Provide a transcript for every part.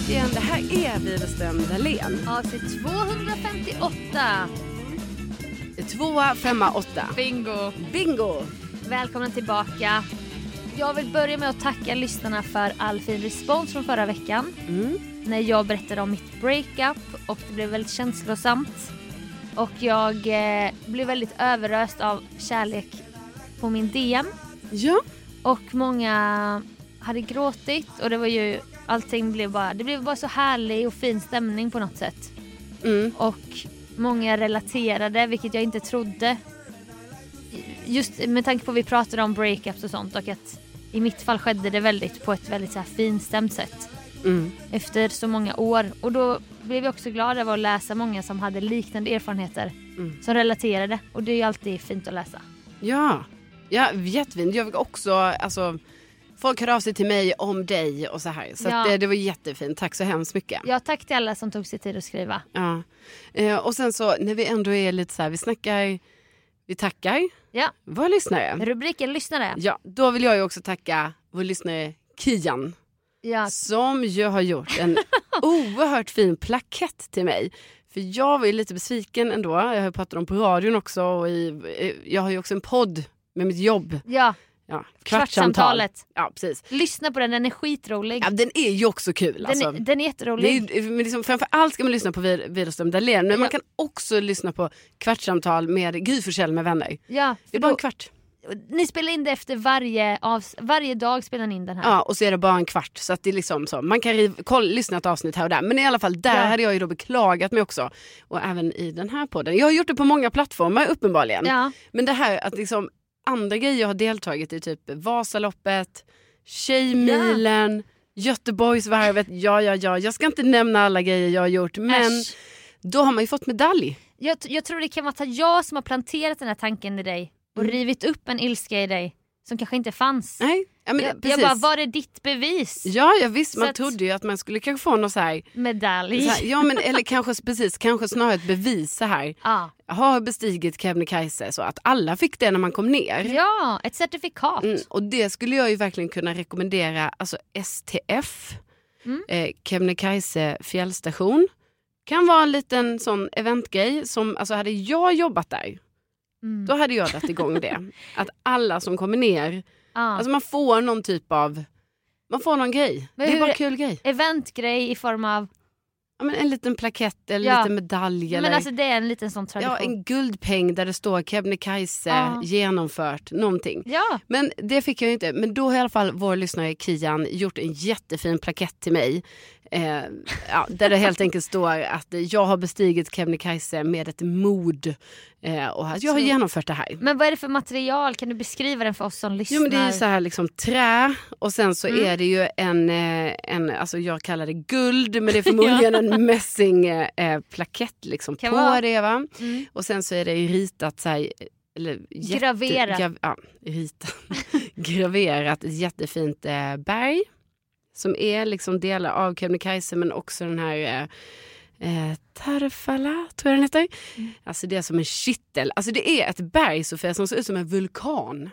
Tillbaka igen. Det här är Widerström Dahlén. Avsnitt 258. Tvåa, femma, åtta. Bingo. Bingo! Välkomna tillbaka. Jag vill börja med att tacka lyssnarna för all fin respons från förra veckan. Mm. När jag berättade om mitt breakup och det blev väldigt känslosamt. Och jag eh, blev väldigt överöst av kärlek på min DM. Ja. Och många hade gråtit och det var ju allting blev bara, det blev bara så härlig och fin stämning på något sätt. Mm. Och många relaterade, vilket jag inte trodde. Just med tanke på att vi pratade om breakups och sånt och att i mitt fall skedde det väldigt på ett väldigt så här finstämt sätt. Mm. Efter så många år. Och då blev jag också glad över att läsa många som hade liknande erfarenheter. Mm. Som relaterade. Och det är ju alltid fint att läsa. Ja. Ja, jättefint. Jag fick också, alltså, folk hörde av sig till mig om dig och så här. Så Ja. det, det var jättefint. Tack så hemskt mycket. Ja, tack till alla som tog sig tid att skriva. Ja. Eh, och sen så när vi ändå är lite så här, vi snackar, vi tackar Ja, våra lyssnare. rubriken lyssnare. Ja, då vill jag ju också tacka vår lyssnare Kian. Ja, Som ju har gjort en oerhört fin plakett till mig. För jag var ju lite besviken ändå. Jag har ju pratat om på radion också. Och i, eh, jag har ju också en podd med mitt jobb. ja. Ja, Kvartsamtalet. Ja, precis. lyssna på den, den är skitrolig. Ja, den är ju också kul. den, Alltså. är, den är Det jätterolig. är, ju- men liksom, framför allt ska man lyssna på Widerström Dahlén. Men Ja. man kan också lyssna på Kvartsamtal med Gry Forssell med vänner. Ja, Det är bara då, en kvart. ni spelar in det efter varje, avs- varje dag spelar ni in den här. Ja, och så är det bara en kvart. Så att det är liksom så. Man kan kolla, lyssna ett avsnitt här och där. Men i alla fall, där Ja. hade jag ju då beklagat mig också. Och även i den här podden. Jag har gjort det på många plattformar uppenbarligen. Ja. Men det här att liksom andra grejer jag har deltagit i, typ Vasaloppet, Tjejmilen, Göteborgsvarvet. Ja, ja, ja. Jag ska inte nämna alla grejer jag har gjort. Men Äsch. då har man ju fått medalj. Jag, jag tror det kan vara att jag som har planterat den här tanken i dig och Mm. rivit upp en ilska i dig som kanske inte fanns. Nej, ja, men, jag, jag bara, var är ditt bevis? Ja, ja visst. Man att- trodde ju att man skulle kanske få något så här, Medalj. så här ja, men, eller kanske precis, kanske snarare ett bevis så här. Jag har bestigit Kebnekaise så att alla fick det när man kom ner. ja, ett certifikat. Mm, och det skulle jag ju verkligen kunna rekommendera, alltså STF, Mm. eh, Kebnekaise fjällstation. Kan vara en liten sån eventgrej som, alltså hade jag jobbat där, Mm. då hade jag dragit igång det. Att alla som kommer ner, Ja. alltså man får någon typ av, man får någon grej. Men det är bara en kul grej. Eventgrej i form av ja, men en liten plakett eller Ja. en liten medalj. Eller, Men alltså det är en liten sån tradition. ja, en guldpeng där det står Kebnekaise Ja. genomfört, någonting. Ja. Men det fick jag inte. Men då har i alla fall vår lyssnare Kian gjort en jättefin plakett till mig. Eh, ja, där det helt enkelt står att jag har bestigit Kebnekaise med ett mod. Eh, och att jag har genomfört det här. Men vad är det för material? Kan du beskriva den för oss som lyssnar? Jo men det är ju så här liksom trä och sen så Mm. är det ju en, eh, en, alltså jag kallar det guld men det är förmodligen en mässing eh, plakett liksom Kan på vara. det va. Mm. Och sen så är det ritat så här, eller jätte- Graverat. grav- ja, ritat. graverat ett jättefint eh, berg. Som är liksom delar av Kebnekaise men också den här eh, Tarfala, tror jag den heter. Mm. Alltså det är som en kittel. Alltså det är ett berg Sofia som ser ut som en vulkan.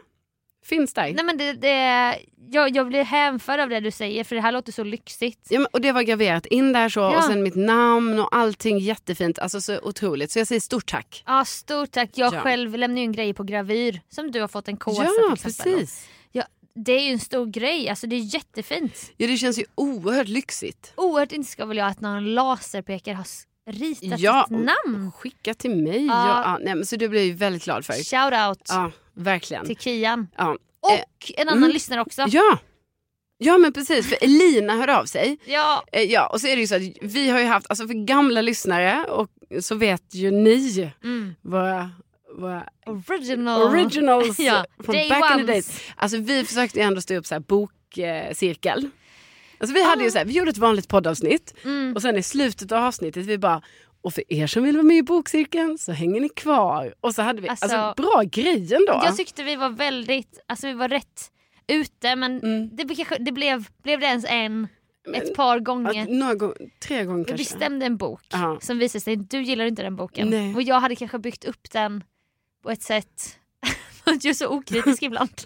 Finns där. Nej men det, det, jag, jag blir hänförd av det du säger för det här låter så lyxigt. Ja, men, och det var graverat in där så Ja. och sen mitt namn och allting jättefint. Alltså så otroligt. Så jag säger stort tack. Ja stort tack. Jag Ja. själv lämnar ju en grej på gravyr som du har fått en kåsa ja, till exempel. precis. Ja, det är ju en stor grej, alltså det är jättefint. Ja, det känns ju oerhört lyxigt. Oerhört inte ska väl jag att någon laserpekare har ritat Ja, ditt namn. Skicka till mig. Ja. Ja. Nej, men så det blir jag ju väldigt glad för. Shout out Ja, verkligen. till Kian. Ja. Och en annan mm. lyssnare också. ja. Ja men precis, för Elina hörde av sig. Ja. Eh, Ja, och så är det ju så att vi har ju haft, alltså för gamla lyssnare och så vet ju ni Mm. våra, våra Original. originals Ja, from day back in the ones. days. Alltså vi försökte ju ändå stå upp så här bokcirkel. Alltså vi hade ju så här, vi gjorde ett vanligt poddavsnitt Ah. Mm. och sen i slutet av avsnittet vi bara och för er som vill vara med i bokcirkeln så hänger ni kvar. Och så hade vi, alltså, Alltså, bra grej ändå. Jag tyckte vi var väldigt, alltså vi var rätt ute men Mm. det, blev kanske- det blev, blev det ens en, Men- ett par gånger. några gånger, tre gånger Vi kanske. bestämde en bok Ja. som visade sig, du gillar inte den boken. Nej. Och jag hade kanske byggt upp den på ett sätt, jag är så okritisk ibland.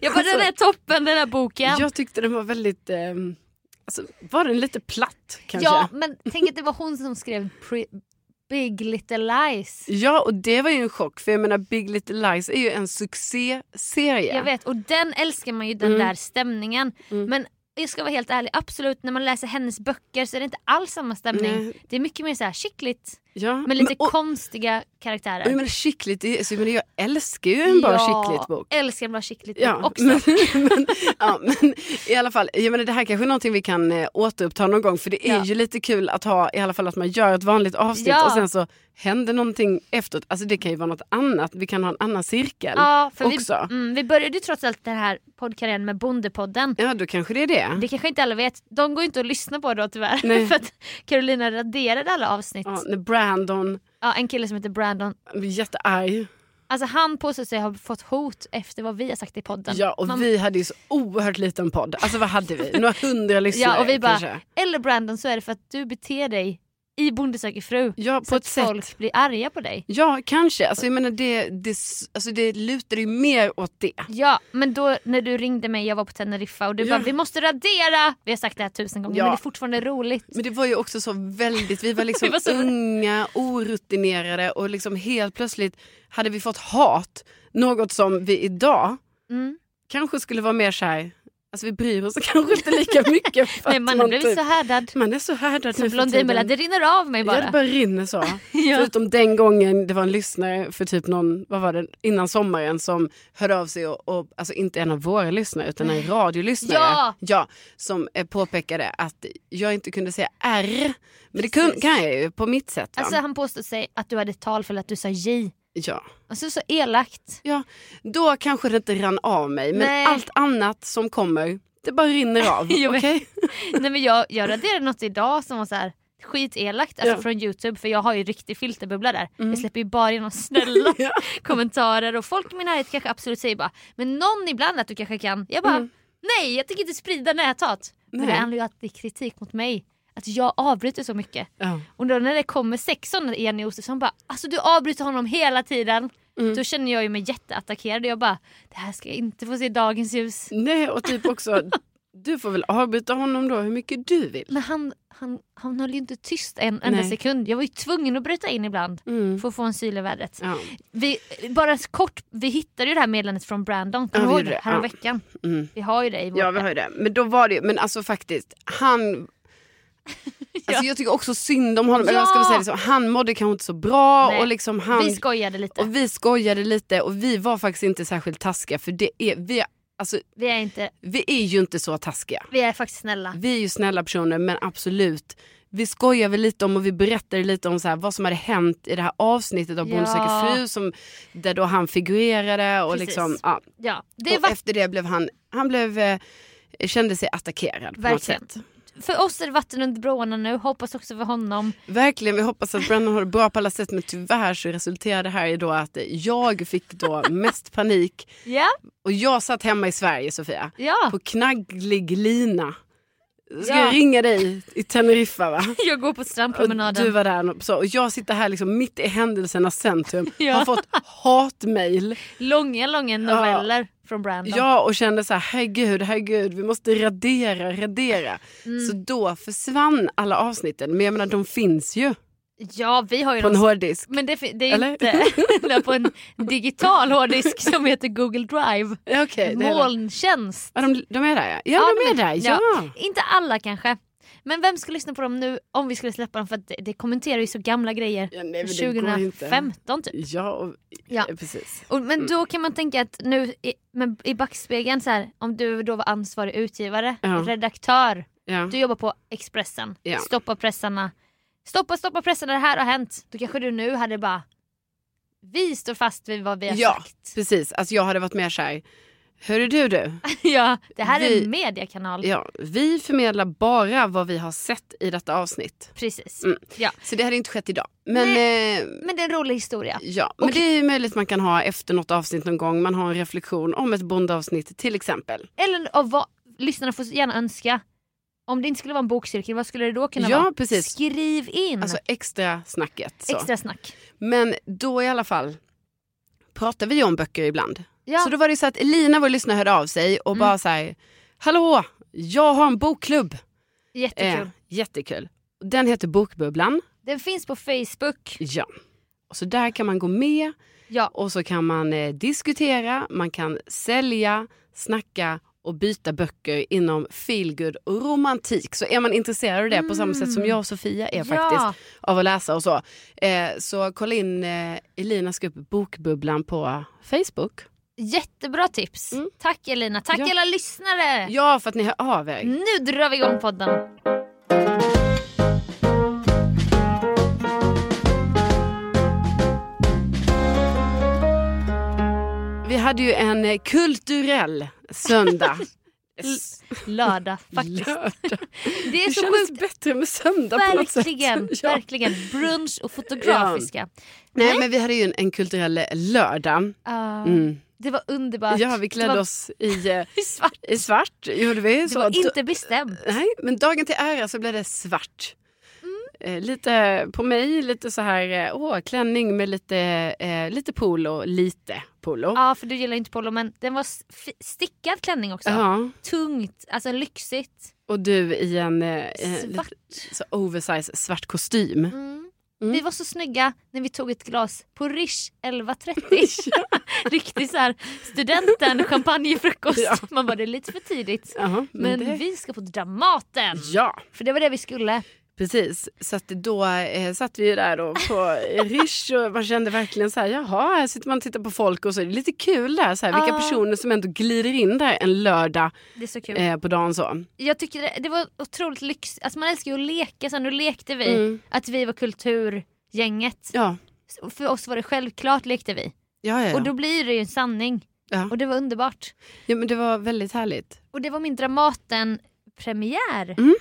Jag bara, den är toppen den här boken. Jag tyckte den var väldigt, ehm, alltså, var den lite platt kanske? Ja men tänk att det var hon som skrev Big Little Lies. Ja och det var ju en chock för jag menar Big Little Lies är ju en succéserie. Jag vet och den älskar man ju den Mm. där stämningen. Men jag ska vara helt ärlig, absolut när man läser hennes böcker så är det inte alls samma stämning. Nej. Det är mycket mer så här skickligt Ja. med lite och, konstiga karaktärer. jag menar skickligt, så jag, jag älskar ju en bra Ja, skickligt bok. älskar en bra skickligt Ja, bok också. men, men, ja, men i alla fall, jag menar, det här kanske är någonting vi kan eh, återuppta någon gång för det är Ja. ju lite kul att ha i alla fall att man gör ett vanligt avsnitt Ja. och sen så händer någonting efteråt. Alltså det kan ju vara något annat, vi kan ha en annan cirkel Ja, för också. Vi, mm, vi började ju trots allt den här poddkarriären med Bondepodden. Ja då kanske det är det. Det kanske inte alla vet. De går inte att lyssna på då tyvärr. Nej. för att Carolina raderade alla avsnitt. Ja, Ja. när Brandon en kille som heter Brandon. blir jättearg. Alltså han påstår sig ha fått hot efter vad vi har sagt i podden. Ja och Man- vi hade ju så oerhört liten podd. Alltså vad hade vi? Några hundra lyssnare Ja och vi bara, kanske. eller Brandon så är det för att du beter dig i Bonde söker fru. Ja så på ett att sätt. folk blir arga på dig. Ja kanske, alltså jag menar det, det, alltså, det lutar ju mer åt det. Ja men då när du ringde mig, jag var på Teneriffa och du Ja. bara vi måste radera. Vi har sagt det här tusen gånger Ja. men det är fortfarande roligt. Men det var ju också så väldigt, vi var liksom Vi var så- unga, orutinerade och liksom helt plötsligt hade vi fått hat. Något som vi idag Mm. kanske skulle vara mer såhär, alltså vi bryr oss kanske inte lika mycket. För Nej, man blivit typ- så härdad. man är så härdad Som för Blondinbella, det rinner av mig bara. Ja, det bara rinner så. Ja. Förutom den gången det var en lyssnare för typ någon, vad var det, innan sommaren som hörde av sig och, och alltså inte en av våra lyssnare utan en radiolyssnare. Ja! ja som eh, påpekade att jag inte kunde säga R. Men det Precis. kan jag ju på mitt sätt. Va? Alltså han påstod sig att du hade talfel att du sa J. ja. Alltså så elakt. ja, då kanske det inte rann av mig men Nej. allt annat som kommer, det bara rinner av. Okej? Nej men jag, jag raderade något idag som var så här skitelakt alltså Ja. från youtube för jag har ju riktig filterbubbla där. Jag släpper ju bara igenom snälla Ja. kommentarer och folk i min närhet kanske absolut säger bara men någon ibland att du kanske kan. Jag bara Mm. nej jag tänker inte sprida näthat. Men Nej. det handlar ju alltid kritik mot mig. Att jag avbryter så mycket. Ja. Och då när det kommer sex sådana Jenny Josefsson bara alltså du avbryter honom hela tiden. Mm. Då känner jag ju mig jätteattackerad och jag bara det här ska jag inte få se dagens ljus. Nej och typ också, du får väl avbryta honom då hur mycket du vill. Men han, han, han höll ju inte tyst en enda sekund. Jag var ju tvungen att bryta in ibland Mm. för att få en syl i vädret. Ja. Vi, bara kort, vi hittade ju det här meddelandet från Brandon. Kommer Ja, du ihåg det? det. Härom Ja. veckan. Mm. Vi har ju det i vår Ja vi har ju det. Men då var det ju- men alltså faktiskt, han, Alltså jag tycker också synd om honom. Eller Ja. vad ska man säga, liksom, han mådde kanske inte så bra. Nej. Och liksom han, Vi skojade lite. och vi skojade lite och vi var faktiskt inte särskilt taskiga. För det är, vi, är- alltså, Vi är inte, vi är ju inte så taskiga. vi är faktiskt snälla. Vi är ju snälla personer men absolut. Vi skojar väl lite om och vi berättade lite om så här, vad som hade hänt i det här avsnittet av Bonde söker fru. Som, där då han figurerade. Och, Precis. liksom, ja. Ja, det och var, efter det blev han, han blev, eh, kände sig attackerad på något Verkligen. sätt. För oss är det vatten under broarna nu, hoppas också för honom. Verkligen, vi hoppas att Brennan har det bra på alla sätt men tyvärr så resulterade det här i då att jag fick då mest panik. Ja, Och jag satt hemma i Sverige Sofia, ja. på knagglig lina. Ska Ja. jag ringa dig i Teneriffa va? Jag går på Och strandpromenaden. du var där och, så, och jag sitter här liksom mitt i händelsernas centrum. Ja. Har fått hatmejl. Långa, långa noveller från Brandon. Ja och kände så här, herregud, herregud, vi måste radera, radera. Mm. Så då försvann alla avsnitten. Men jag menar de finns ju ja, vi har ju på en dem. hårddisk. Men det, det är Eller? inte på en digital hårddisk som heter Google Drive. Ja, det. Molntjänst. Ja, de, de är där ja. Ja, de är där. Ja. Inte alla kanske. Men vem ska lyssna på dem nu om vi skulle släppa dem? För att det, det kommenterar ju så gamla grejer. Ja, nej, men det går ju inte. 2015 typ. Ja, och, Ja. ja. precis. Och, men Mm. då kan man tänka att nu i, men i backspegeln så här, om du då var ansvarig utgivare, Ja. redaktör, Ja. du jobbar på Expressen, Ja. stoppa pressarna. Stoppa, stoppa pressarna, det här har hänt. Då kanske du nu hade bara, vi står fast vid vad vi har Ja, sagt. precis. Alltså, jag hade varit mer så här, hörru du du. ja, det här är Vi- en mediekanal. Ja, vi förmedlar bara vad vi har sett i detta avsnitt. Precis. Mm. Ja. Så det hade inte skett idag. Men, eh, Men det är en rolig historia. ja. men det är möjligt man kan ha efter något avsnitt någon gång. Man har en reflektion om ett bondeavsnitt till exempel. Eller av vad, lyssnarna får gärna önska. Om det inte skulle vara en bokcirkel, vad skulle det då kunna Ja, vara? precis. Skriv in Alltså extra snacket. Så. extra snack. Men då i alla fall pratar vi om böcker ibland. Ja. Så då var det så att Elina, vår lyssnare, hörde av sig och Mm. bara så här, hallå, jag har en bokklubb. Jättekul. Eh, jättekul. Den heter Bokbubblan. Den finns på Facebook. Ja. Och så där kan man gå med Ja. och så kan man eh, diskutera, man kan sälja, snacka och byta böcker inom feelgood och romantik. Så är man intresserad av det på samma sätt som jag och Sofia är Mm. Ja. faktiskt av att läsa och så. Eh, så kolla in eh, Elinas grupp Bokbubblan på Facebook. Jättebra tips. Mm. Tack Elina. Tack Ja. alla lyssnare. Ja, för att ni hör av er. Nu drar vi igång podden. Hade ju en eh, kulturell söndag. Lördag faktiskt. Lördag. Det är Det så kändes sjukt. bättre med söndag på något sätt. Verkligen, Ja. verkligen. Brunch och fotografiska. Nej, men vi hade ju en, en kulturell lördag. Ah, Mm. Det var underbart. Ja, vi klädde det var, oss i, eh, i svart. i svart. Gjorde vi. Det Så var inte bestämt. Nej, men dagen till ära så blev det svart. Eh, lite på mig, lite så här, eh, åh, klänning med lite, eh, lite polo, lite polo. Ja, för du gillar inte polo men den var stickad klänning också. Ja, Tungt, alltså lyxigt. och du i en eh, eh, Svart. lite, så oversize svart kostym. Mm. Mm. Vi var så snygga när vi tog ett glas på Rish 11.30. Riktigt så här studenten champagnefrukost. Ja. Man bara det är lite för tidigt. Jaha, Men det, vi ska på Dramaten. Ja, För det var det vi skulle. Precis. Så att då eh, satt vi där då på Rish och man kände verkligen så här, jaha, här sitter man och tittar på folk och så är det lite kul där, så här, vilka personer som ändå glider in där en lördag eh, på dagen så. Jag tycker det, det var otroligt lyx. Alltså man älskar ju att leka. Så nu lekte vi Mm. att vi var kulturgänget. Ja, För oss var det självklart lekte vi. ja, ja. Och då blir det ju en sanning. Och det var underbart. ja men det var väldigt härligt. Och det var min Dramaten-premiär. Mm.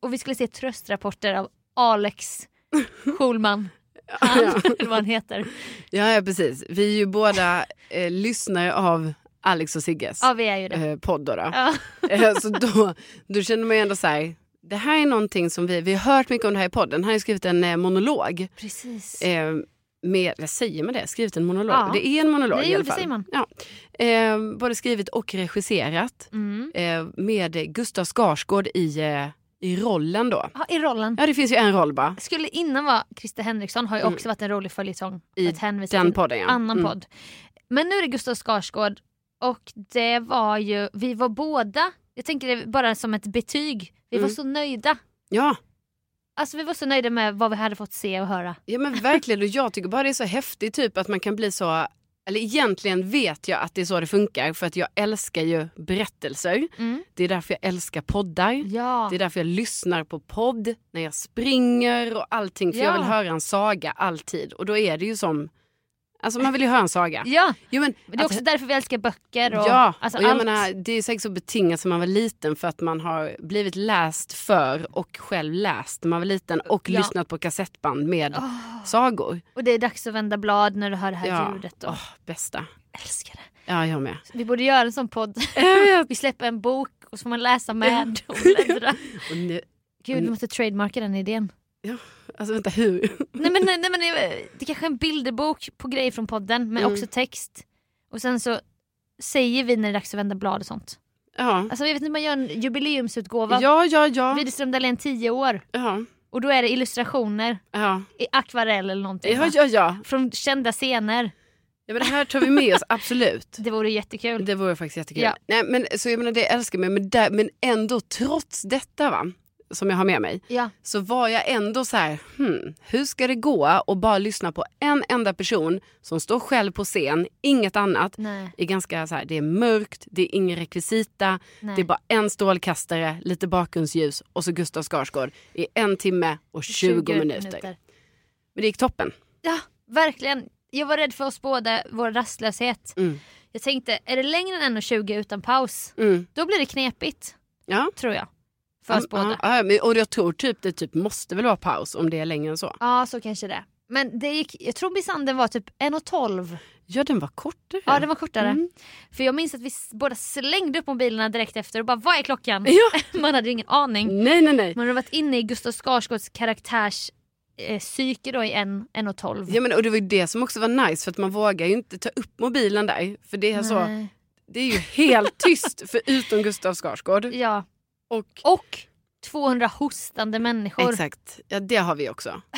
Och vi skulle se tröstrapporter av Alex Schulman. Han, eller vad han heter. ja, ja precis. Vi är ju båda eh, lyssnare av Alex och Sigges Ja vi är ju det. eh, podd. Då, då. Ja. Eh, så då, då känner man ju ändå så här, det här är någonting som vi, vi har hört mycket om det här i podden. Han har ju skrivit en eh, monolog. Precis. Eh, med, vad säger man det? Skrivit en monolog? Ja. Det är en monolog Det i alla det fall. säger man. Ja. Eh, både skrivit och regisserat. Mm. Eh, med Gustav Skarsgård i, i rollen då. Ja, I rollen. Ja det finns ju en roll bara. Skulle innan vara Christer Henriksson har ju också varit en rolig följetong. I Den podden ja. annan Mm. podd. Men nu är det Gustav Skarsgård och det var ju, vi var båda, jag tänker det bara som ett betyg, vi var Mm. så nöjda. Ja, Alltså vi var så nöjda med vad vi hade fått se och höra. Ja men verkligen och jag tycker bara det är så häftigt typ att man kan bli så eller egentligen vet jag att det är så det funkar för att jag älskar ju berättelser. Mm. Det är därför jag älskar poddar. Ja. Det är därför jag lyssnar på podd när jag springer och allting. För Ja. jag vill höra en saga alltid. Och då är det ju som... Alltså man vill ju höra en saga. ja. Jo, men, det är att- också därför vi älskar böcker och ja, alltså och jag allt. menar, det är säkert så betingat som man var liten för att man har blivit läst för och själv läst när man var liten och Ja. lyssnat på kassettband med sagor. Och det är dags att vända blad när du hör det här Ja, ljudet. Och... åh, bästa. Älskar det. Ja, jag med. Vi borde göra en sån podd. Vi släpper en bok och så får man läsa med och bläddra. Och nu, Gud, vi måste trademarka den idén. Alltså vänta, hur? Nej men, nej, men eh, det kanske är en bilderbok på grejer från podden men Mm. också text. Och sen så säger vi när det är dags att vända blad och sånt. Ja, Alltså jag vet inte, man gör en jubileumsutgåva. ja, ja. ja. Widerström Dahlén 10 år. ja. Och då är det illustrationer ja. i akvarell eller någonting. Ja, ja, ja. Från kända scener. ja men det här tar vi med oss, absolut. Det vore jättekul. Det vore faktiskt jättekul. Ja. Nej, men, så jag menar, det älskar mig, men, där, men ändå trots detta va, som jag har med mig, Ja. så var jag ändå så här, hmm, hur ska det gå och bara lyssna på en enda person som står själv på scen, inget annat. Nej. Är ganska så här, det är mörkt, det är ingen rekvisita, Nej. det är bara en strålkastare, lite bakgrundsljus och så Gustav Skarsgård i en timme och 20, minuter. Men det gick toppen. Ja, verkligen. Jag var rädd för oss båda, vår rastlöshet. Mm. Jag tänkte, är det längre än 1.20 utan paus, Mm. då blir det knepigt. Ja. Tror jag. För oss båda. Ja, men- och jag tror typ det typ måste väl vara paus om det är längre än så. Ja, så kanske det. Men det gick, jag tror Bisanden var typ 1.12. Ja, den var kortare. Ja, den var kortare. Mm. För jag minns att vi båda slängde upp mobilerna direkt efter och bara vad är klockan? Ja. Man hade ingen aning. Nej, nej, nej. Man hade varit inne i Gustav Skarsgårds karaktärs eh, psyke då i 1.12. Ja, men, och det var ju det som också var nice för att man vågar ju inte ta upp mobilen där. För det är, så, det är ju helt tyst förutom Gustav Skarsgård. Ja. Och, Och 200 hostande människor. exakt, ja det har vi också.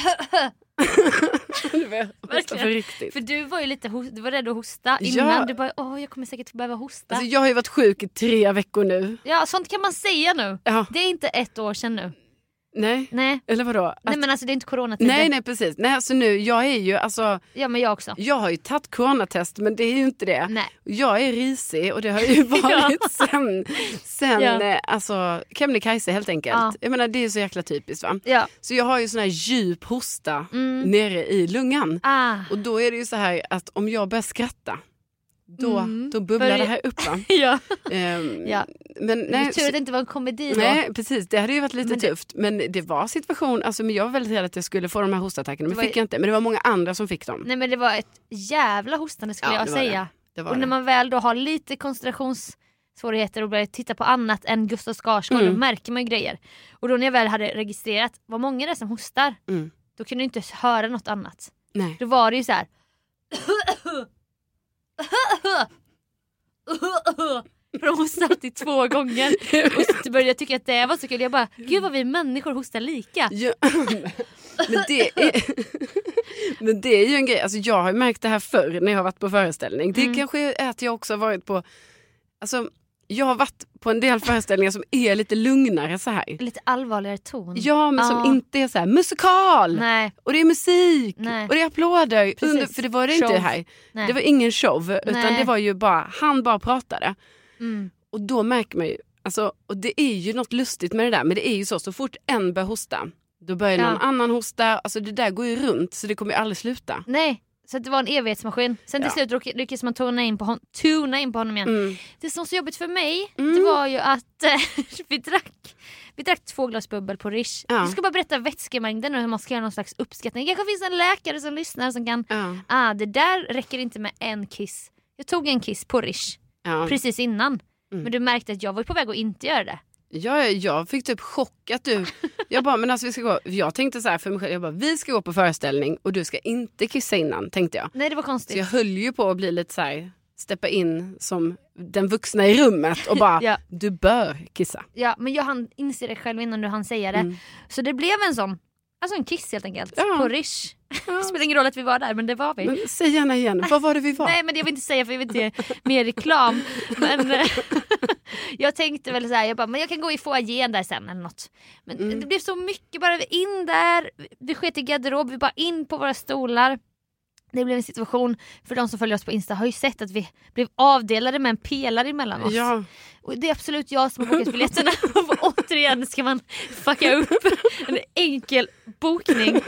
för riktigt. För du var ju lite du var rädd att hosta Ja. innan. Du bara, åh jag kommer säkert behöva hosta. Alltså, jag har ju varit sjuk i tre veckor nu. Ja sånt kan man säga nu. Ja, Det är inte ett år sedan nu. Nej, Nej. eller vadå? Att, Nej men alltså det är inte coronatider. nej, nej, precis. Nej, alltså nu, jag är ju, alltså, Ja men jag också. jag har ju tagit coronatest men det är ju inte det. Nej. Jag är risig och det har ju varit sen, sen Ja. eh, alltså, Kebnekaise helt enkelt. Ja. Jag menar det är så jäkla typiskt va. Ja. Så jag har ju sån här djup hosta Mm. nere i lungan. Ah. Och då är det ju så här att om jag börjar skratta då, Mm. då bubblar Börjar- det här upp va. ja. Ehm, ja. Men Nej, tur att det inte var en komedi då. nej precis det hade ju varit lite Men det- tufft. Men det var situation, alltså, men jag var väldigt rädd att jag skulle få de här hostattackerna men Det var fick jag inte. Men det var många andra som fick dem. Nej men det var ett jävla hostande skulle Ja, jag det säga. Det var Och när det. man väl då har lite koncentrationssvårigheter och börjar titta på annat än Gustav Skarsgård Mm. då märker man ju grejer. Och då när jag väl hade registrerat vad många det är som hostar Mm. då kunde jag inte höra något annat. Nej. Då var det ju så här. För de hostade två gånger. Och började jag tycka att det var så kul. Jag bara, gud vad vi människor hostar lika. Ja, men, det är, men det är ju en grej, alltså jag har märkt det här förr när jag har varit på föreställning. Det Mm. kanske är att jag också har varit på, alltså jag har varit på en del föreställningar som är lite lugnare så här. Lite allvarligare ton. Ja men som inte är så här musikal Nej, och det är musik Nej. och det är applåder. Under, för det var det inte Show. här. nej. Det var ingen show utan det var ju bara, han bara pratade. Mm. Och då märker man ju, alltså, och det är ju något lustigt med det där, men det är ju så, så fort en börjar hosta, då börjar Ja. någon annan hosta, alltså det där går ju runt så det kommer ju aldrig sluta. nej. Så det var en evighetsmaskin. Sen till Ja. slut lyckades man tona in, på hon- tuna in på honom igen. Mm. Det som var så jobbigt för mig Mm. det var ju att eh, vi, drack, vi drack två glas bubbel på Rish. Ja. Jag ska bara berätta vätskemängden och hur man ska göra någon slags uppskattning. Det kanske finns en läkare som lyssnar som kan, Ja. ah det där räcker inte med en kiss. Jag tog en kiss på Rish Ja. precis innan. Mm. Men du märkte att jag var på väg att inte göra det. Jag, jag fick typ chock att du, jag bara men alltså vi ska gå, jag tänkte så här för mig själv, jag bara vi ska gå på föreställning och du ska inte kissa innan tänkte jag. Nej det var Så konstigt. jag höll ju på att bli lite så här, steppa in som den vuxna i rummet och bara Ja. du bör kissa. Ja, men jag hann inse det själv innan du hann säga det. Mm. Så det blev en sån, alltså en kiss helt enkelt. Ja. På Rish. Det spelar ingen roll att vi var där men det var vi. Men säg gärna igen, vad var det vi var? Nej men jag vill inte säga för jag vill inte ge mer reklam. Men, eh, jag tänkte väl så här, jag bara, men jag kan gå i foajén där sen eller något. Men Mm. det blev så mycket, bara in där, vi sket i garderob, vi bara in på våra stolar. Det blev en situation, för de som följer oss på Insta har ju sett att vi blev avdelade med en pelare emellan oss. Ja. Och det är absolut jag som har bokat biljetterna. Återigen ska man fucka upp en enkel bokning.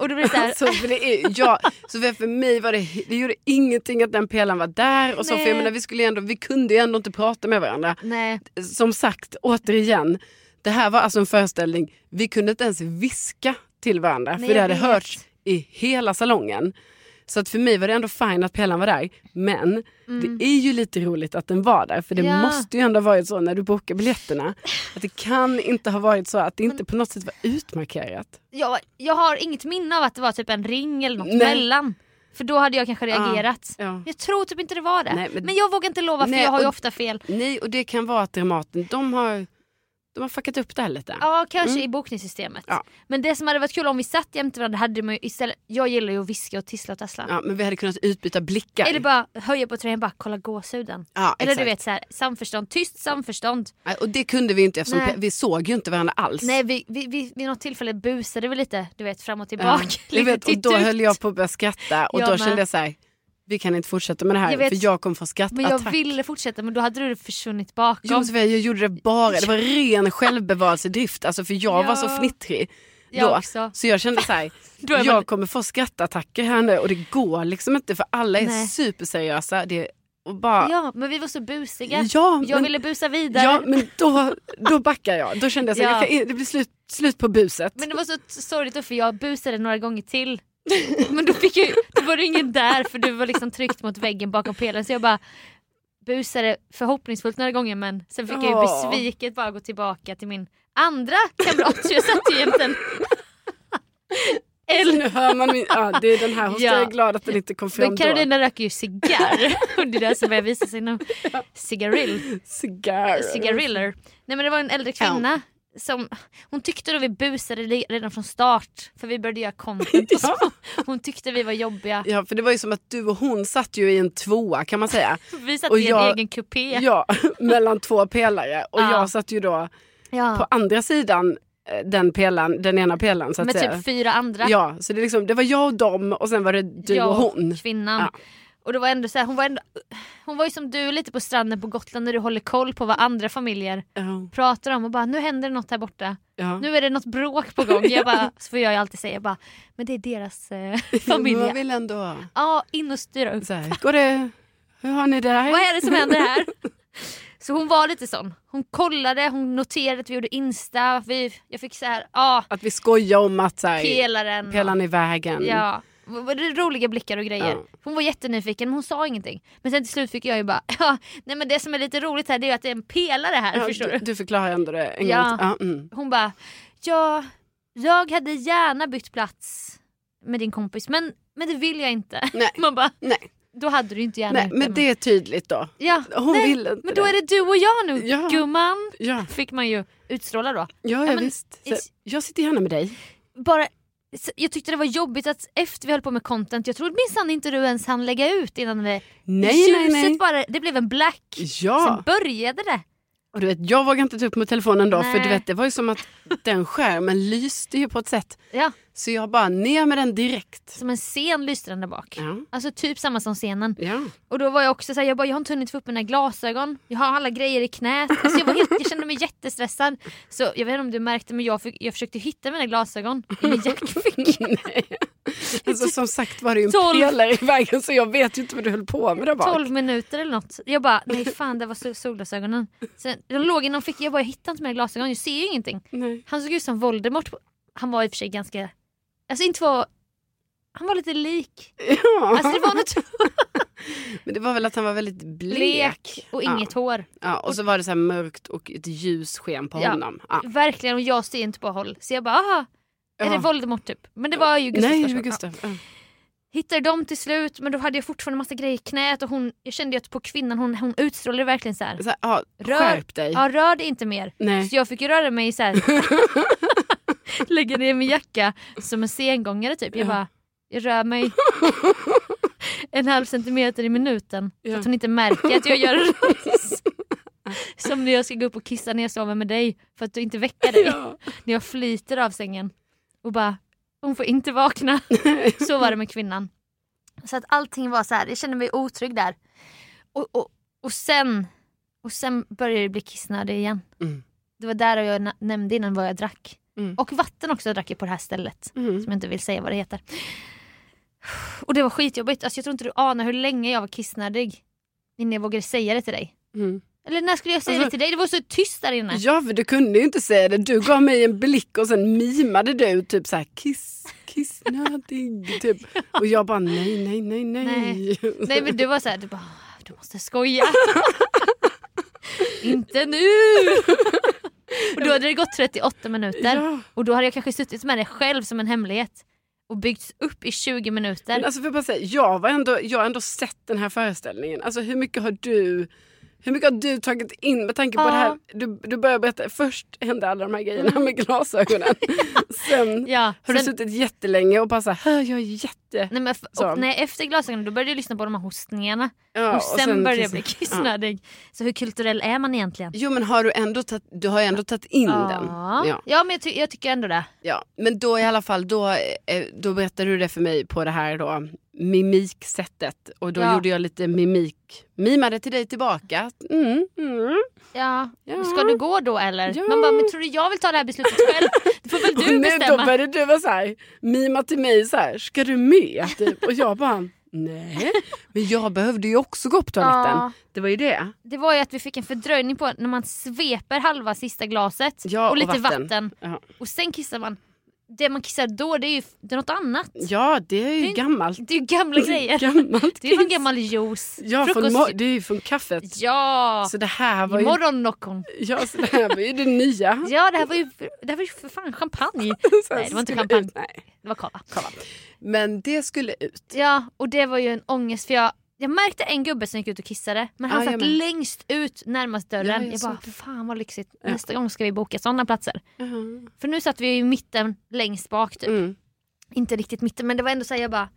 Och då blir det så här, Alltså, för det är, ja, så för, för mig var det, det gjorde ingenting att den pelaren var där. Och så, för jag menar, vi, skulle ändå, vi kunde ju ändå inte prata med varandra. nej. Som sagt, återigen, det här var alltså en föreställning, vi kunde inte ens viska till varandra. Nej, för det hade hörts i hela salongen. Så att för mig var det ändå fine att pelaren var där. Men det är ju lite roligt att den var där. För det Mm. Ja. måste ju ändå ha varit så när du bokar biljetterna. Att det kan inte ha varit så att det inte på något sätt var utmarkerat. Jag, jag har inget minne av att det var typ en ring eller något Nej. mellan. För då hade jag kanske reagerat. Ja. Jag tror typ inte det var det. Nej, men... men- jag vågar inte lova för Nej, jag har ju och- ofta fel. Nej, och det kan vara att Dramaten, de har, de har fuckat upp det här lite. Ja, kanske i bokningssystemet. Ja. Men det som hade varit kul om vi satt jämte varandra hade man ju istället, jag gillar ju att viska och tissla och tassla. Ja, men vi hade kunnat utbyta blickar. Eller bara höja på tröjan bara kolla gåshuden. ja, Eller exakt. du vet så här, samförstånd, tyst samförstånd. Nej, Och det kunde vi inte eftersom Nej. vi såg ju inte varandra alls. Nej vi, vi, vi, vid något tillfälle busade vi lite, du vet fram och Ja, tillbaka. jag lite vet, och då höll jag på att börja skratta och Jag då med. kände jag så här, vi kan inte fortsätta med det här Jag vet. för jag kommer få Men jag skrattattack. ville fortsätta men då hade du försvunnit bakom. Jo, Sofia, jag gjorde det bara, det var ren självbevarelsedrift alltså för jag var så Ja. fnittrig. Jag då. också. Så jag kände så här, man- jag kommer få skrattattacker här nu och det går liksom inte för alla är Nej. superseriösa. Det, och bara, Ja men vi var så busiga. Ja, jag men- ville busa vidare. Ja men då, då backar jag. Då kände jag här, Ja. jag det blir slut, slut på buset. Men det var så sorgligt för jag busade några gånger till. Men då, fick jag, då var det ingen där för du var liksom tryckt mot väggen bakom pelaren så jag bara busade förhoppningsfullt några gånger men sen fick jag ju besviket bara gå tillbaka till min andra kamrat så jag satt ju jämte en Så nu hör man min, ja, det är den här hos Ja. Jag är glad att den inte kom fram Men Carolina röker ju cigarr och det är det som börjar visa sig nu. Cigarill. då. Cigarr. Cigariller. Nej men det var en äldre kvinna som, hon tyckte då vi busade redan från start för vi började göra content och så. Hon tyckte vi var jobbiga. Ja för det var ju som att du och hon satt ju i en tvåa kan man säga. Vi satt Och i en jag- egen kupé. Ja, mellan två pelare. Och Ja. jag satt ju då Ja. på andra sidan eh, den pelaren, den ena pelaren så att Med säga. typ fyra andra. Ja, så det, liksom, det var jag och dem och sen var det du jag och hon. kvinnan. Ja. Och det var ändå så här, hon, var ändå, hon var ju som du lite på stranden på Gotland när du håller koll på vad andra familjer Ja, pratar om och bara nu händer det något här borta. ja. Nu är det något bråk på gång. Jag bara, så får jag ju alltid säga bara, men det är deras eh, familj. vill ändå... Ja, in och styra upp. Så här, går det... Hur har ni det här? Vad är det som händer här? Så hon var lite sån. Hon kollade, hon noterade att vi gjorde Insta. Vi, jag fick så här, ja, Att vi skojar om att så här, pelaren. pelaren i vägen. Ja, roliga blickar och grejer. Ja. Hon var jättenyfiken men hon sa ingenting. Men sen till slut fick jag ju bara, ja, nej men det som är lite roligt här det är ju att det är en pelare här Ja, förstår du, du. förklarar ändå det en Ja. gång till. Ja, mm. Hon bara, ja, jag hade gärna bytt plats med din kompis men, men det vill jag inte. Nej. Man bara, Nej, då hade du inte gärna nej, gjort men det är tydligt då. Ja, Hon nej, vill inte men då det. är det du och jag nu Ja. gumman. Ja, Fick man ju utstråla då. ja, ja, men visst. Så, jag sitter gärna med dig. Bara, jag tyckte det var jobbigt att efter vi höll på med content, jag trodde minsann inte du ens hann lägga ut innan det Nej, nej, ljuset nej. bara, det blev en black. Ja, Sen började det. och du vet, jag vågade inte ta upp med telefonen då för Nej. du vet, det var ju som att den skärmen lyste ju på ett sätt. Ja, Så jag bara ner med den direkt. som en scen lyste den där bak. Ja, Alltså typ samma som scenen. ja. Och då var jag också såhär, jag, bara, jag har inte hunnit få upp mina glasögon, jag har alla grejer i knät. Alltså jag, var helt, jag kände mig jättestressad. Så jag vet inte om du märkte men jag, jag försökte hitta mina glasögon i min jackficka. Alltså, som sagt var det ju en pelare i vägen så jag vet ju inte vad du höll på med där bak. 12 minuter eller något. Jag bara, nej fan det var sol- solglasögonen. Sen, de låg inom fickan, jag bara jag hittar inte mina glasögon, jag ser ju ingenting. Nej. Han såg ut som Voldemort. Han var i och för sig ganska, alltså inte var, han var lite lik. Ja. Alltså det var något Men det var väl att han var väldigt blek. blek och Ja. inget hår. Ja, och så var det så här mörkt och ett ljus sken på Ja. honom. Ja. Verkligen och jag ser inte på håll. Så jag bara, aha, är Ja. det Voldemort typ? Men det var ju Gustav Nej. Ja. Gustav. Ja. Hittade dem till slut men då hade jag fortfarande massa grejer i knät och hon, jag kände att på kvinnan hon, hon utstrålade verkligen så här. Så här, ja, Rör- skärp dig. Ja rör dig inte mer. Nej. Så jag fick ju röra mig så här. lägga ner min jacka som en sengångare typ. Jag Ja. bara, jag rör mig en halv centimeter i minuten. Så Ja. att hon inte märker att jag gör det. Som när jag ska gå upp och kissa när jag sover med dig för att du inte väcker dig. När jag flyter av sängen och bara, hon får inte vakna. så var det med kvinnan. Så att allting var så här, jag kände mig otrygg där. Och, och, och, sen, och sen började det bli kissnödig igen. Mm. Det var där jag nämnde innan vad jag drack. Mm. Och vatten också drack jag på det här stället. Mm. Som jag inte vill säga vad det heter. Och det var skitjobbigt. Alltså jag tror inte du anar hur länge jag var kissnödig. Innan jag vågade säga det till dig. Mm. Eller när skulle jag säga Alltså- det till dig? Det var så tyst där inne. Ja för du kunde ju inte säga det. Du gav mig en blick och sen mimade du typ så här kiss, kissnödig. Typ. Och jag bara nej, nej, nej, nej. Nej. Nej men du var såhär, du bara, du måste skoja. inte nu! Och då hade det gått 38 minuter. Ja. Och då hade jag kanske suttit med det själv som en hemlighet. Och byggts upp i 20 minuter. Men alltså för bara säga, jag, var ändå, jag har ändå sett den här föreställningen. Alltså hur mycket har du hur mycket har du tagit in med tanke på Ja. det här? Du, du börjar berätta, först hände alla de här grejerna med glasögonen. Sen Ja, har du sen- suttit jättelänge och bara så här, jag är jätte... Nej, men och, nej, efter glasögonen då började jag lyssna på de här hostningarna. Ja, och, sen började jag bli kiss- kissnödig. Så hur kulturell är man egentligen? Jo men har du ändå tagit, du har ju ändå tagit in den. Ja, Ja. ja men jag, ty- jag tycker ändå det. Ja, men då i alla fall, då, eh, då berättade du det för mig på det här då, mimiksättet. Och då Ja. gjorde jag lite mimik, mimade till dig tillbaka. Mm, mm. Ja. Ja. Ska du gå då eller? Ja. Man bara, men tror du jag vill ta det här beslutet själv? Får väl Och du nu, då bestämma. började du vara så här, mima till mig så här, ska du med? Typ. Och jag bara, nej, men jag behövde ju också gå på toaletten. Ja. Det var ju det. Det var ju att vi fick en fördröjning på när man sveper halva sista glaset Ja, och och lite vatten. vatten. Ja, Och sen kissar man. Det man kissar då det är ju det är något annat. ja det är ju Det är- gammalt. Det är ju gamla grejer. Gammalt Det är ju från gammal juice. Ja, från, det är ju från kaffet. Ja! Så det här var ju, Morgonnockon. ja, så det här var ju det nya. Ja det här var ju, det här var ju för fan champagne. Nej det var inte champagne. ut. Nej. Det var kava. Men det skulle ut. Ja och det var ju en ångest för jag, jag märkte en gubbe som gick ut och kissade men han jag satt längst ut närmast dörren. Ja, jag jag bara det. fan vad lyxigt. Nästa gång ska vi boka sådana platser. För nu satt vi i mitten längst bak typ. Mm. Inte riktigt mitten men det var ändå så här, jag bara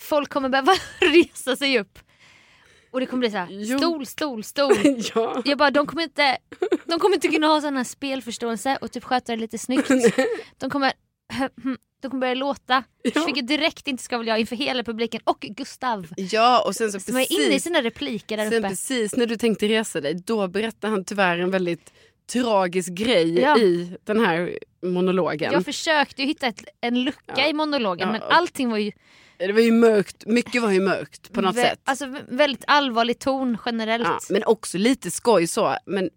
Folk kommer behöva resa sig upp. Och det kommer bli så här, Jo. stol, stol, stol. Ja. Jag bara, de kommer inte, de kommer inte kunna ha sån här spelförståelse och typ sköta det lite snyggt. De kommer, de kommer börja låta, Ja. vilket direkt inte ska väl jag inför hela publiken och Gustav. ja, och sen så Som är inne i sina repliker där sen uppe. precis när du tänkte resa dig, då berättade han tyvärr en väldigt tragisk grej Ja. i den här monologen. Jag försökte ju hitta ett, en lucka Ja. i monologen Ja, men allting var ju Det var ju mörkt, mycket var ju mörkt på något vä- sätt. Alltså vä- väldigt allvarlig ton generellt. Men också lite skoj så. Men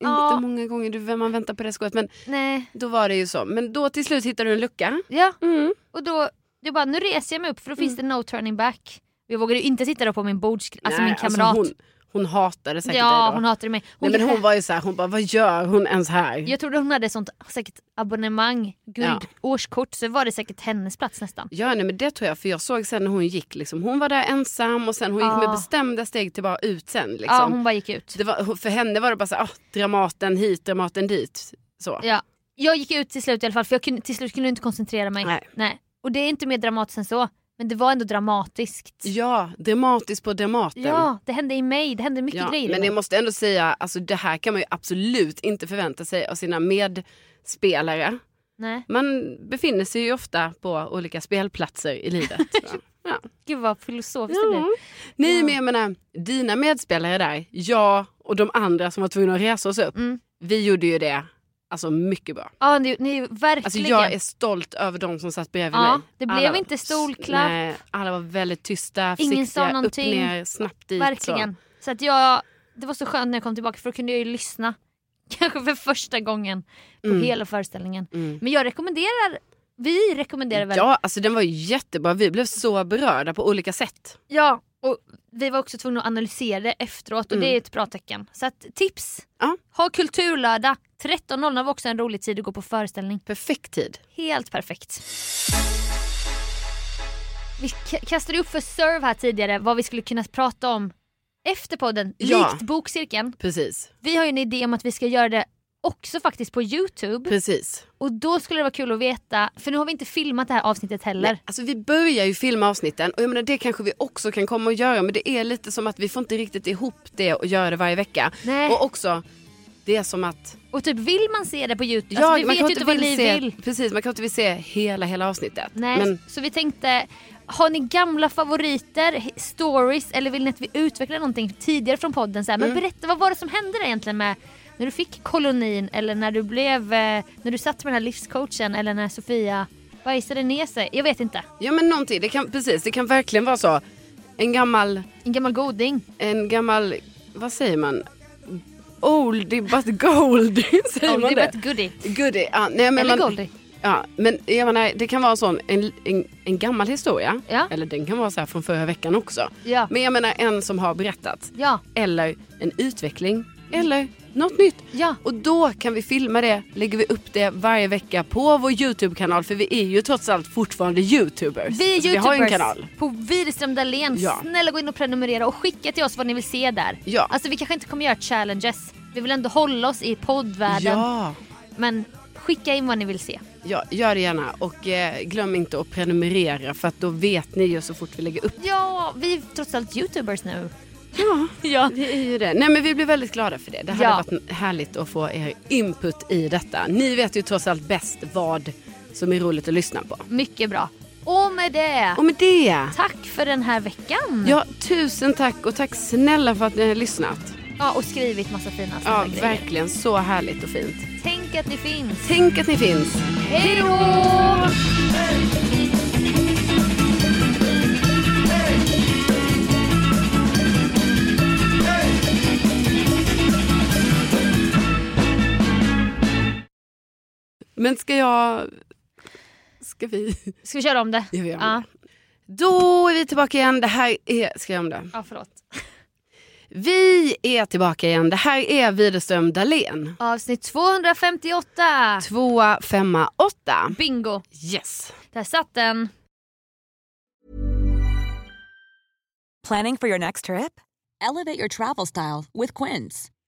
Ja. inte många gånger du, man väntar på det skojet. Men Nej, då var det ju så. Men då till slut hittade du en lucka. ja. Mm. Och då, jag bara, nu reser jag mig upp för då finns det no turning back. Jag vågade ju inte sitta där på min bords, alltså Nej, min kamrat. hon, hon hatade säkert dig ja, då. hon hatade mig. Nej, men hon var ju så här, hon bara vad gör hon ens här? Jag trodde hon hade sånt säkert abonnemang, guld, Ja. årskort, så var det säkert hennes plats nästan. Ja nej, men det tror jag för jag såg sen när hon gick liksom, hon var där ensam och sen hon gick Ja. med bestämda steg till bara ut sen. Liksom. Ja, hon bara gick ut. var, för henne var det bara så här, ah, Dramaten hit, Dramaten dit. Så. Ja. Jag gick ut till slut i alla fall för jag kunde, till slut kunde jag inte koncentrera mig. Nej. Och det är inte mer dramatiskt än så. Men det var ändå dramatiskt. Ja, dramatiskt på Dramaten. Ja, det hände i mig. Det hände mycket Ja, grejer. men jag måste ändå säga, alltså det här kan man ju absolut inte förvänta sig av sina medspelare. Nej. Man befinner sig ju ofta på olika spelplatser i livet. ja. Gud vad filosofiskt det blev. Ja. Nej Ja. men jag menar, dina medspelare där, jag och de andra som var tvungna att resa oss upp. Mm. Vi gjorde ju det alltså mycket bra. Ja, ni, ni verkligen. Alltså jag är stolt över de som satt bredvid Ja, mig. det blev Alla inte stolklapp. Nej, alla var väldigt tysta, Ingen sa försiktiga, upp någonting. ner, snabbt dit. Verkligen. Så. att jag, det var så skönt när jag kom tillbaka för då kunde jag ju lyssna. Kanske för första gången på Mm. hela föreställningen. Mm. Men jag rekommenderar, vi rekommenderar väl. Ja, alltså den var jättebra. Vi blev så berörda på olika sätt. Ja, och vi var också tvungna att analysera det efteråt och Mm. det är ett bra tecken. Så att tips! Ja. Ha kulturlördag. 13.00 var också en rolig tid att gå på föreställning. Perfekt tid. Helt perfekt. Vi kastade upp för serve här tidigare vad vi skulle kunna prata om efter podden. Ja. Likt bokcirkeln. Precis. Vi har ju en idé om att vi ska göra det också faktiskt på Youtube. Precis. Och då skulle det vara kul att veta, för nu har vi inte filmat det här avsnittet heller. Nej, alltså vi börjar ju filma avsnitten och jag menar det kanske vi också kan komma och göra men det är lite som att vi får inte riktigt ihop det och göra det varje vecka. Nej. Och också, det är som att Och typ vill man se det på Youtube, Ja, alltså, vi man vet ju inte vad ni se, vill. Precis, man kan inte vill se hela, hela avsnittet. Nej, Men så vi tänkte, har ni gamla favoriter, stories eller vill ni att vi utvecklar någonting tidigare från podden? Så här, Mm. Men berätta, vad var det som hände där egentligen med när du fick kolonin eller när du blev, eh, när du satt med den här livscoachen eller när Sofia bajsade ner sig? Jag vet inte. ja men någonting, det kan, precis, det kan verkligen vara så. En gammal, En gammal goding. en gammal, vad säger man? Oldie but goldie, säger man Oldie det? but goodie. Goodie, ja, nej, men Eller man, goldie. Ja, men jag menar, det kan vara sån, en, en, en gammal historia. Ja. Eller den kan vara så från förra veckan också. Ja. Men jag menar en som har berättat. Ja. Eller en utveckling. Eller något nytt. Ja. Och då kan vi filma det, lägger vi upp det varje vecka på vår YouTube-kanal. För vi är ju trots allt fortfarande YouTubers. Vi är Alltså, youtubers Vi har en kanal. på Widerström Dahlén. Ja. Snälla gå in och prenumerera och skicka till oss vad ni vill se där. Ja. Alltså vi kanske inte kommer göra challenges. Vi vill ändå hålla oss i poddvärlden. Ja. Men skicka in vad ni vill se. ja, gör det gärna. Och eh, glöm inte att prenumerera för att då vet ni ju så fort vi lägger upp. Ja, vi är trots allt youtubers nu. Ja, Ja. Vi är ju det. Nej men vi blir väldigt glada för det. Det hade Ja. varit härligt att få er input i detta. Ni vet ju trots allt bäst vad som är roligt att lyssna på. Mycket bra. Och med det, Och med det. tack för den här veckan. Ja, tusen tack och tack snälla för att ni har lyssnat. Ja, och skrivit massa fina Ja, grejer. verkligen så härligt och fint. Tänk att ni finns. Tänk att ni finns. Hej då! Men ska jag... Ska vi... Ska vi köra om det? Ja, vi gör om Ja. Då är vi tillbaka igen. Det här är... Ska jag om det? ja, förlåt. Vi är tillbaka igen. Det här är Widerström Dahlén. Avsnitt 258. Tvåa, femma, åtta. Bingo. Yes. Där satt den. Planning for your next trip? Elevate your travel style with Quince.